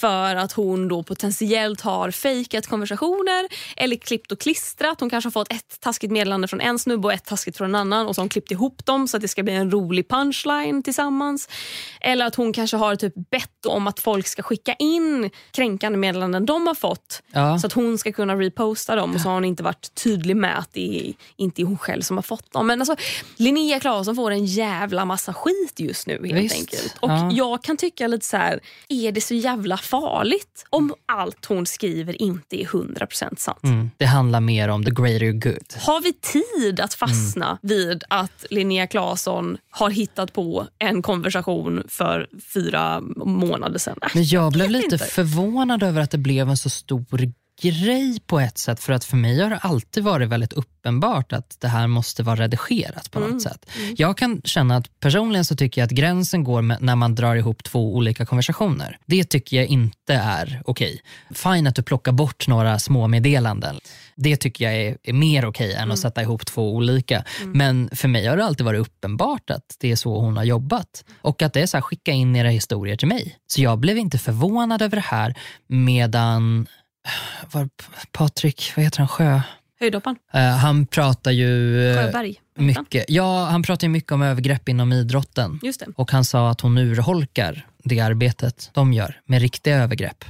B: för att hon då potentiellt har fejkat konversationer eller klippt och klistrat. Hon kanske har fått ett taskigt meddelande från en snubbe och ett taskigt från en annan och så har hon klippt ihop dem så att det ska bli en rolig punchline tillsammans. Eller att hon kanske har typ bett om att folk ska skicka in kränkande meddelanden de har fått
A: Ja.
B: så att hon ska kunna reposta dem och så har hon inte varit tydlig med att det är, inte är hon själv som har fått dem. Men alltså, Linnea Claesson får en jävla massa skit just nu helt
A: Visst.
B: enkelt. Och
A: Ja.
B: jag kan tycka lite så här, är det så jävla farligt om allt hon skriver inte är 100% sant?
A: Mm. Det handlar mer om the greater good.
B: Har vi tid att fastna vid att Linnea Claesson har hittat på en konversation för fyra månader sedan?
A: Men jag blev lite
B: inte.
A: förvånad över att det blev en så stor grej på ett sätt. För att för mig har det alltid varit väldigt uppenbart att det här måste vara redigerat på något sätt. Jag kan känna att personligen så tycker jag att gränsen går när man drar ihop två olika konversationer. Det tycker jag inte är okej. Fine att du plockar bort några små meddelanden. Det tycker jag är, är mer okej än att sätta ihop två olika. Men för mig har det alltid varit uppenbart att det är så hon har jobbat. Och att det är så här, skicka in era historier till mig. Så jag blev inte förvånad över det här medan var Patrik, vad heter han, Sjö?
B: Höjdhopparen,
A: Eh, han pratar ju eh,
B: Sjöberg.
A: mycket, ja, han pratar ju mycket om övergrepp inom idrotten.
B: Just det.
A: Och han sa att hon urholkar det arbetet de gör med riktiga övergrepp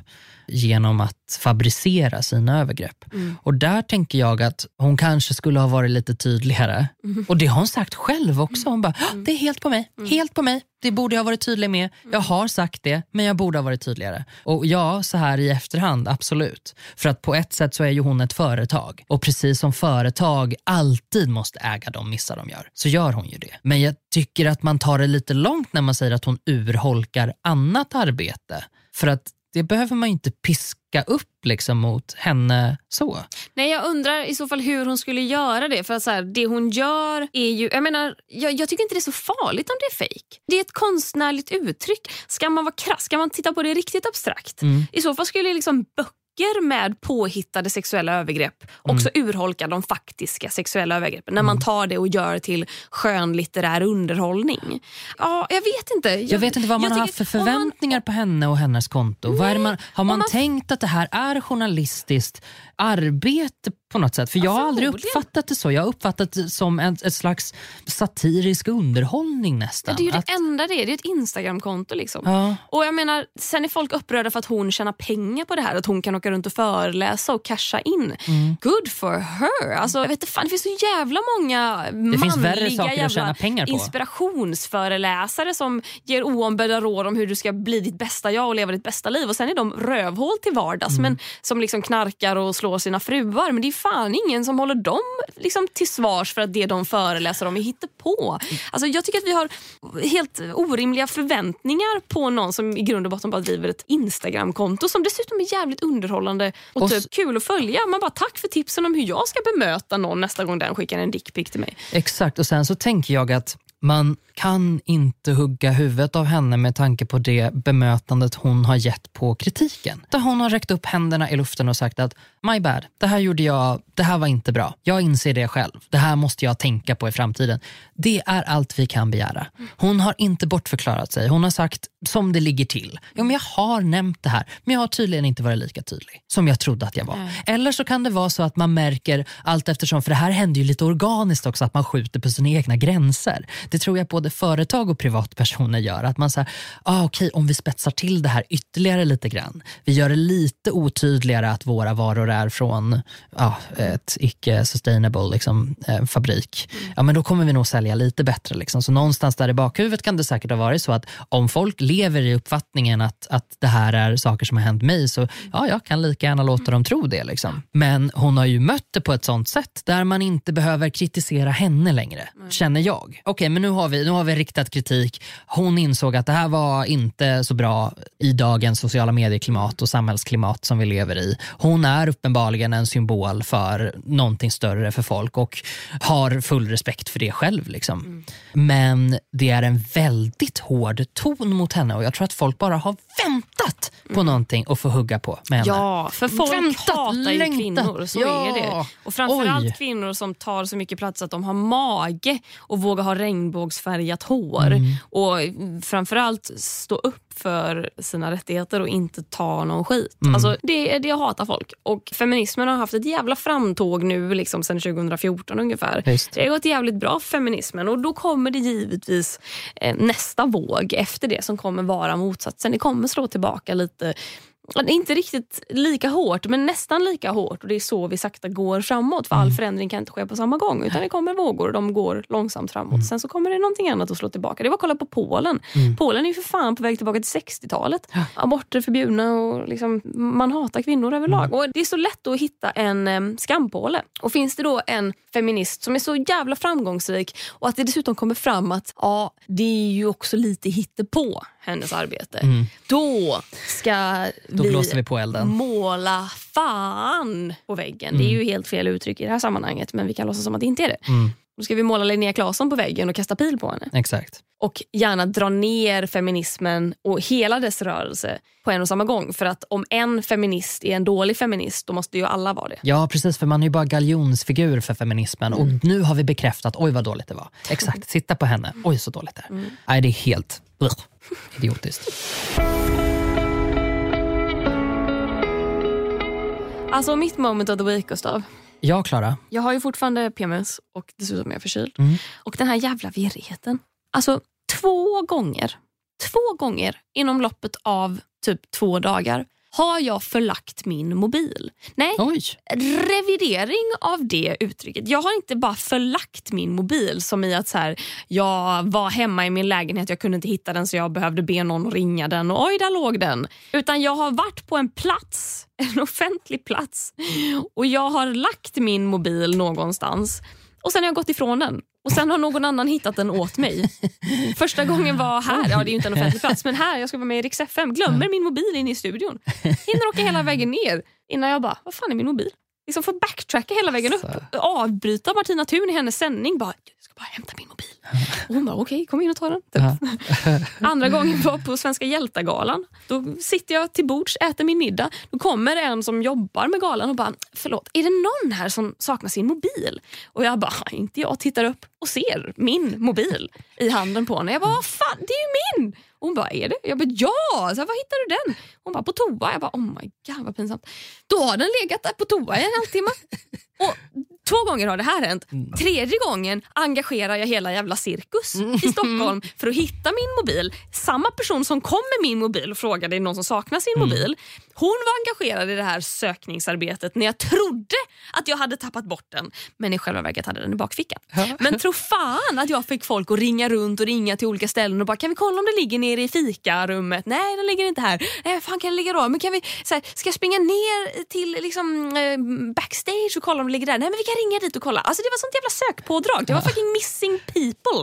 A: genom att fabricera sina övergrepp.
B: Mm.
A: Och där tänker jag att hon kanske skulle ha varit lite tydligare.
B: Mm.
A: Och det har hon sagt själv också. Hon bara, "Ah, det är helt på mig,
B: Mm.
A: helt på mig. Det borde jag ha varit tydlig med. Jag har sagt det, men jag borde ha varit tydligare. Och ja, så här i efterhand, absolut. För att på ett sätt så är ju hon ett företag. Och precis som företag alltid måste äga de missar de gör, så gör hon ju det. Men jag tycker att man tar det lite långt när man säger att hon urholkar annat arbete. För att det behöver man inte piska upp liksom mot henne så.
B: Nej, jag undrar i så fall hur hon skulle göra det. För att så här, Det hon gör är ju... Jag, menar, jag, jag tycker inte det är så farligt om det är fejk. Det är ett konstnärligt uttryck. Ska man vara krass, ska man titta på det riktigt abstrakt?
A: Mm.
B: I så fall skulle liksom böcker med påhittade sexuella övergrepp också
A: Mm.
B: urholka de faktiska sexuella övergreppen. När man tar det och gör till skönlitterär underhållning. Ja, jag vet inte.
A: Jag vet inte vad man
B: jag
A: har haft för
B: om man-
A: förväntningar på henne och hennes konto. vad är det man, har man,
B: man-
A: tänkt att det här är journalistiskt arbete på något sätt? För jag har aldrig
B: förmodligen.
A: uppfattat det så. Jag har uppfattat det som en, ett slags satirisk underhållning nästan.
B: Det är ju
A: Att-
B: det enda det är. Det är ett Instagramkonto. Liksom.
A: ja,
B: Och jag menar, Sen är folk upprörda för att hon tjänar pengar på det här. Att hon kan åka runt och föreläsa och casha in.
A: Mm.
B: Good for her. Alltså, jag vet inte, fan, det finns så jävla många
A: Det finns värre
B: manliga
A: saker att tjäna pengar på.
B: inspirationsföreläsare som ger oombedda råd om hur du ska bli ditt bästa jag och leva ditt bästa liv. Och Sen är de rövhål till vardags
A: Mm.
B: men som liksom knarkar och slår sina fruar. Men det är fan ingen som håller dem liksom till svars för att det de föreläser om är hittepå. Alltså jag tycker att vi har helt orimliga förväntningar på någon som i grund och botten bara driver ett Instagramkonto som dessutom är jävligt underhållande och,
A: Och
B: typ kul att följa. Man bara tack för tipsen om hur jag ska bemöta någon nästa gång den skickar en dickpic till mig.
A: Exakt, och sen så tänker jag att man kan inte hugga huvudet av henne med tanke på det bemötandet hon har gett på kritiken. Där hon har räckt upp händerna i luften och sagt att my bad, det här gjorde jag, det här var inte bra. Jag inser det själv. Det här måste jag tänka på i framtiden. Det är allt vi kan begära. Hon har inte bortförklarat sig. Hon har sagt som det ligger till. Ja, men jag har nämnt det här, men jag har tydligen inte varit lika tydlig som jag trodde att jag var. Eller så kan det vara så att man märker allt eftersom, för det här händer ju lite organiskt också, att man skjuter på sina egna gränser. Det tror jag både företag och privatpersoner gör. Att man säger, ah, okej om vi spetsar till det här ytterligare lite grann. Vi gör det lite otydligare att våra varor är från ja, ett icke-sustainable liksom, eh, fabrik. Ja, men då kommer vi nog sälja lite bättre. Liksom. Så någonstans där i bakhuvudet kan det säkert ha varit så att om folk lever i uppfattningen att, att det här är saker som har hänt mig så ja, jag kan lika gärna låta dem tro det. Liksom. Men hon har ju mött det på ett sånt sätt där man inte behöver kritisera henne längre, känner jag. Okej, men nu har, vi, nu har vi riktat kritik. Hon insåg att det här var inte så bra i dagens sociala medieklimat och samhällsklimat som vi lever i. Hon är uppenbarligen en symbol för någonting större för folk och har full respekt för det själv. Liksom. Men det är en väldigt hård ton mot henne och jag tror att folk bara har väntat på någonting att få hugga på med henne.
B: Ja, för folk
A: Väntat,
B: hatar ju
A: längtat.
B: kvinnor. Så
A: Ja.
B: är det. Och framförallt
A: Oj.
B: kvinnor som tar så mycket plats att de har mage och vågar ha regnbågsfärgat hår.
A: Mm.
B: Och framförallt stå upp för sina rättigheter och inte ta någon skit.
A: Mm.
B: Alltså, det, det hatar folk. Och feminismen har haft ett jävla framtåg nu liksom sedan 2014 ungefär.
A: Visst.
B: Det har gått jävligt bra för feminismen och då kommer det givetvis eh, nästa våg efter det som kommer vara motsatsen. Det kommer slå tillbaka lite Inte riktigt lika hårt, men nästan lika hårt. Och Det är så vi sakta går framåt. För all förändring kan inte ske på samma gång. Utan Det kommer vågor och de går långsamt framåt. Sen så kommer det någonting annat att slå tillbaka. Det var att kolla på Polen. Polen är ju för fan på väg tillbaka till 60-talet. Aborter är förbjudna och liksom, man hatar kvinnor överlag. Och Det är så lätt att hitta en um, skampåle. Och finns det då en feminist som är så jävla framgångsrik och att det dessutom kommer fram att ja, det är ju också lite hittepå hennes arbete. Då ska
A: Då blåser vi på elden.
B: måla fan på väggen. Det är ju helt fel uttryck i det här sammanhanget men vi kan låtsas som att det inte är det.
A: Mm.
B: Då ska vi måla Linnea Claesson på väggen och kasta pil på henne.
A: Exakt.
B: Och gärna dra ner feminismen och hela dess rörelse på en och samma gång. För att om en feminist är en dålig feminist då måste ju alla vara det.
A: Ja, precis. För man är ju bara galjonsfigur för feminismen. Och nu har vi bekräftat, oj vad dåligt det var. Exakt, titta på henne. Oj så dåligt det är. Nej, det är helt ugh, idiotiskt.
B: Alltså mitt moment of the week Gustav.
A: Ja, Klara.
B: Jag har ju fortfarande PMS och dessutom är jag förkyld.
A: Mm.
B: Och den här jävla virrigheten. Alltså två gånger, två gånger inom loppet av typ två dagar har jag förlagt min mobil. Nej,
A: Oj.
B: revidering av det uttrycket. Jag har inte bara förlagt min mobil som i att så här, jag var hemma i min lägenhet, jag kunde inte hitta den så jag behövde be någon ringa den och oj, där låg den. Utan jag har varit på en plats, en offentlig plats och jag har lagt min mobil någonstans och sen har jag gått ifrån den. Och sen har någon annan hittat den åt mig. Första gången var här, ja det är ju inte en offentlig plats, men här, jag ska vara med i Rix FM, glömmer min mobil inne i studion. Hinner åka hela vägen ner innan jag bara, vad fan är min mobil? Liksom får backtracka hela vägen upp, avbryta Martina Thun i hennes sändning. Bara, jag ska bara hämta min mobil. Och hon bara, okej kom in och ta den. Typ. Andra gången var på Svenska hjältagalan. Då sitter jag till bords, äter min middag. Då kommer en som jobbar med galan och bara, förlåt, är det någon här som saknar sin mobil? Och jag bara, inte jag. Tittar upp och ser min mobil i handen på henne. Jag bara, fan, det är ju min! Och hon bara, är det? Jag bara, ja! Så här, var hittar du den? Hon bara, på toa. Jag bara, oh my god vad pinsamt. Då har den legat där på toa i en halvtimme. Och Två gånger har det här hänt. Tredje gången engagerar jag hela jävla cirkus i Stockholm för att hitta min mobil. Samma person som kom med min mobil och frågade är någon som saknar sin mobil. Hon var engagerad i det här sökningsarbetet när jag trodde att jag hade tappat bort den. Men i själva verket hade den i bakfickan.
A: Ja.
B: Men tro fan att jag fick folk att ringa runt och ringa till olika ställen och bara kan vi kolla om det ligger nere i fikarummet? Nej den ligger inte här. Nej, fan kan det ligga då? Men kan vi, så här, ska jag springa ner till liksom, eh, backstage och kolla om det ligger där? Nej men vi kan ringa dit och kolla. Alltså det var sånt jävla sökpådrag. Det var fucking missing people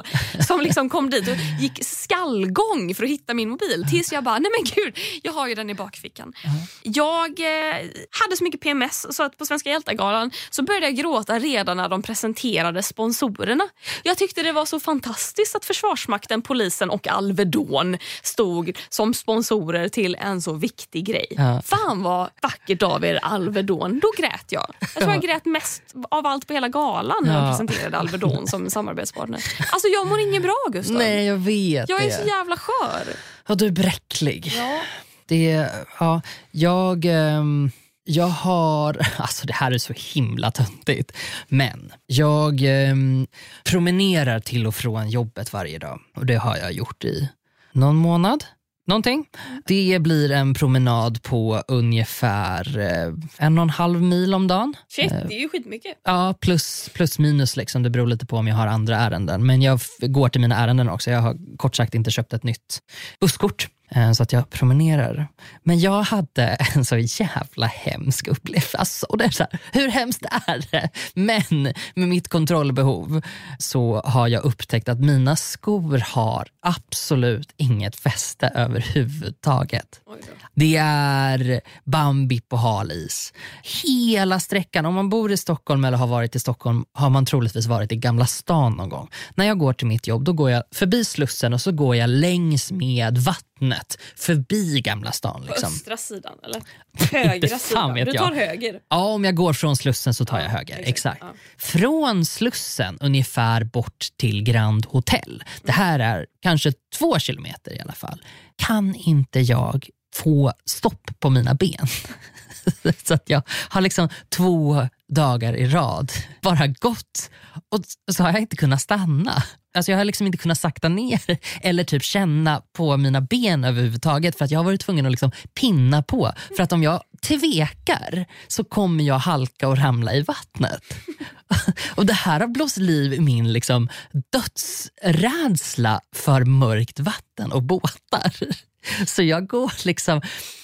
B: som liksom kom dit och gick skallgång för att hitta min mobil. Tills jag bara, nej men gud, jag har ju den i bakfickan. Jag eh, hade så mycket PMS så att på Svenska hjältar-galan så började jag gråta redan när de presenterade sponsorerna. Jag tyckte det var så fantastiskt att Försvarsmakten, polisen och Alvedon stod som sponsorer till en så viktig grej.
A: Ja.
B: Fan vad vackert av er Alvedon. Då grät jag. Jag tror jag grät mest av allt på hela galan när de
A: Ja.
B: presenterade Alvedon som samarbetspartner. Alltså jag mår inget bra Gustav.
A: Nej, jag vet
B: Jag är
A: det.
B: så jävla skör.
A: Ja, du är bräcklig.
B: Ja.
A: Det, ja, jag, ehm, jag har... Alltså det här är så himla töntigt. Men jag ehm, promenerar till och från jobbet varje dag. Och det har jag gjort i någon månad. Någonting. Det blir en promenad på ungefär eh, en och en halv mil om dagen.
B: Shit, det är ju skitmycket.
A: Ja, plus, plus minus. Liksom. Det beror lite på om jag har andra ärenden. Men jag går till mina ärenden också. Jag har kort sagt inte köpt ett nytt busskort. Eh, Så att jag promenerar. Men jag hade en så jävla hemsk upplevelse. Alltså, och det är så här, hur hemskt är det? Men med mitt kontrollbehov så har jag upptäckt att mina skor har absolut inget fäste överhuvudtaget. Det är Bambi på hal is. Hela sträckan, om man bor i Stockholm eller har varit i Stockholm har man troligtvis varit i Gamla stan någon gång. När jag går till mitt jobb då går jag förbi Slussen och så går jag längs med vattnet förbi Gamla stan.
B: På
A: Liksom.
B: östra sidan eller? Högra sidan. Du
A: jag.
B: tar höger.
A: Ja, om jag går från Slussen så tar jag höger.
B: exakt.
A: Exakt.
B: Ja.
A: Från Slussen ungefär bort till Grand Hotel. Det här är kanske två kilometer i alla fall. Kan inte jag få stopp på mina ben? så att jag har liksom två dagar i rad bara gått och så har jag inte kunnat stanna. Alltså jag har liksom inte kunnat sakta ner eller typ känna på mina ben överhuvudtaget för att jag har varit tvungen att liksom pinna på. För att om jag tvekar så kommer jag halka och ramla i vattnet. Och Det här har blåst liv i min liksom dödsrädsla för mörkt vatten och båtar. Så jag går liksom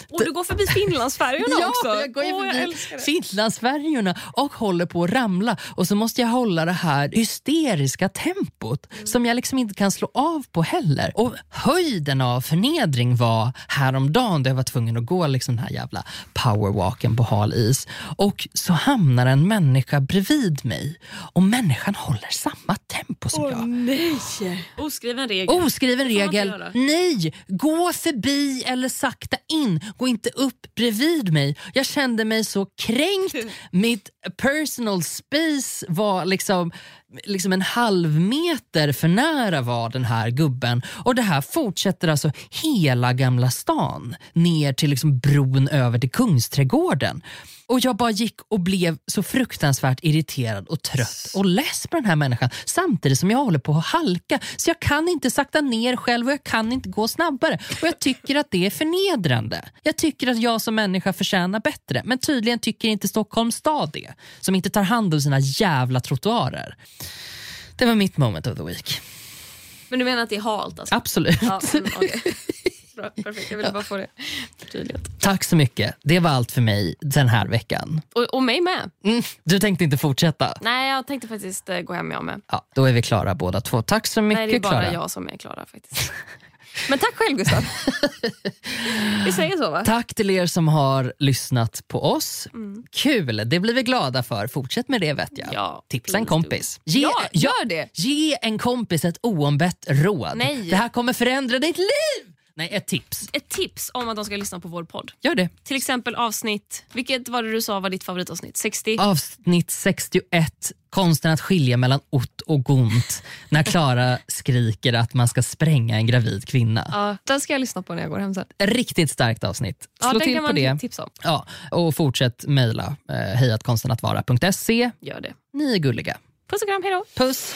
B: Och du går förbi Finlandsfärjorna
A: Ja,
B: också.
A: jag går förbi
B: det.
A: Finlandsfärjorna och håller på att ramla. Och så måste jag hålla det här hysteriska tempot
B: Mm.
A: som jag liksom inte kan slå av på heller. Och höjden av förnedring var häromdagen då jag var tvungen att gå liksom den här jävla powerwalken på hal is. Och så hamnar en människa bredvid mig och människan håller samma tempo som jag.
B: nej! Oskriven regel.
A: Oskriven regel. Nej, gå förbi eller sakta in. Gå inte upp bredvid mig. Jag kände mig så kränkt. Mitt personal space var liksom, liksom en halv meter för nära var den här gubben. Och det här fortsätter alltså hela Gamla stan ner till liksom bron över till Kungsträdgården. Och jag bara gick och blev så fruktansvärt irriterad och trött och less på den här människan samtidigt som jag håller på att halka. Så jag kan inte sakta ner själv och jag kan inte gå snabbare. Och jag tycker att det är förnedrande. Jag tycker att jag som människa förtjänar bättre. Men tydligen tycker inte Stockholms stad det. Som inte tar hand om sina jävla trottoarer. Det var mitt moment of the week.
B: Men du menar att det är halt alltså?
A: Absolut.
B: Ja, mm, okej. Bra, perfekt. Jag ville bara få det förtydligat.
A: Tack så mycket. Det var allt för mig den här veckan.
B: Och, och mig med.
A: Mm, du tänkte inte fortsätta?
B: Nej, jag tänkte faktiskt eh, gå hem jag med.
A: Ja, då är vi klara båda två. Tack så mycket
B: Nej, det är bara
A: Klara.
B: jag som är Klara faktiskt. Men tack själv Gustav. Vi säger så va?
A: Tack till er som har lyssnat på oss.
B: Mm.
A: Kul, det blir vi glada för. Fortsätt med det vet jag.
B: Ja,
A: Tipsa en kompis. Ge,
B: Ja, gör det.
A: Ge en kompis ett oombett råd.
B: Nej.
A: Det här kommer förändra ditt liv! Nej, ett tips.
B: Ett tips om att de ska lyssna på vår podd.
A: Gör det.
B: Till exempel avsnitt, vilket var det du sa var ditt favoritavsnitt? 60?
A: Avsnitt 61, konsten att skilja mellan ott och gont. när Klara skriker att man ska spränga en gravid kvinna.
B: Ja, den ska jag lyssna på när jag går hem sen.
A: Riktigt starkt avsnitt.
B: Ja,
A: Slå
B: den
A: till på det.
B: tipsa om.
A: Ja, och fortsätt mejla eh, hejatkonstenatvara.se.
B: Gör det.
A: Ni är gulliga.
B: Puss och kram, hejdå.
A: Puss!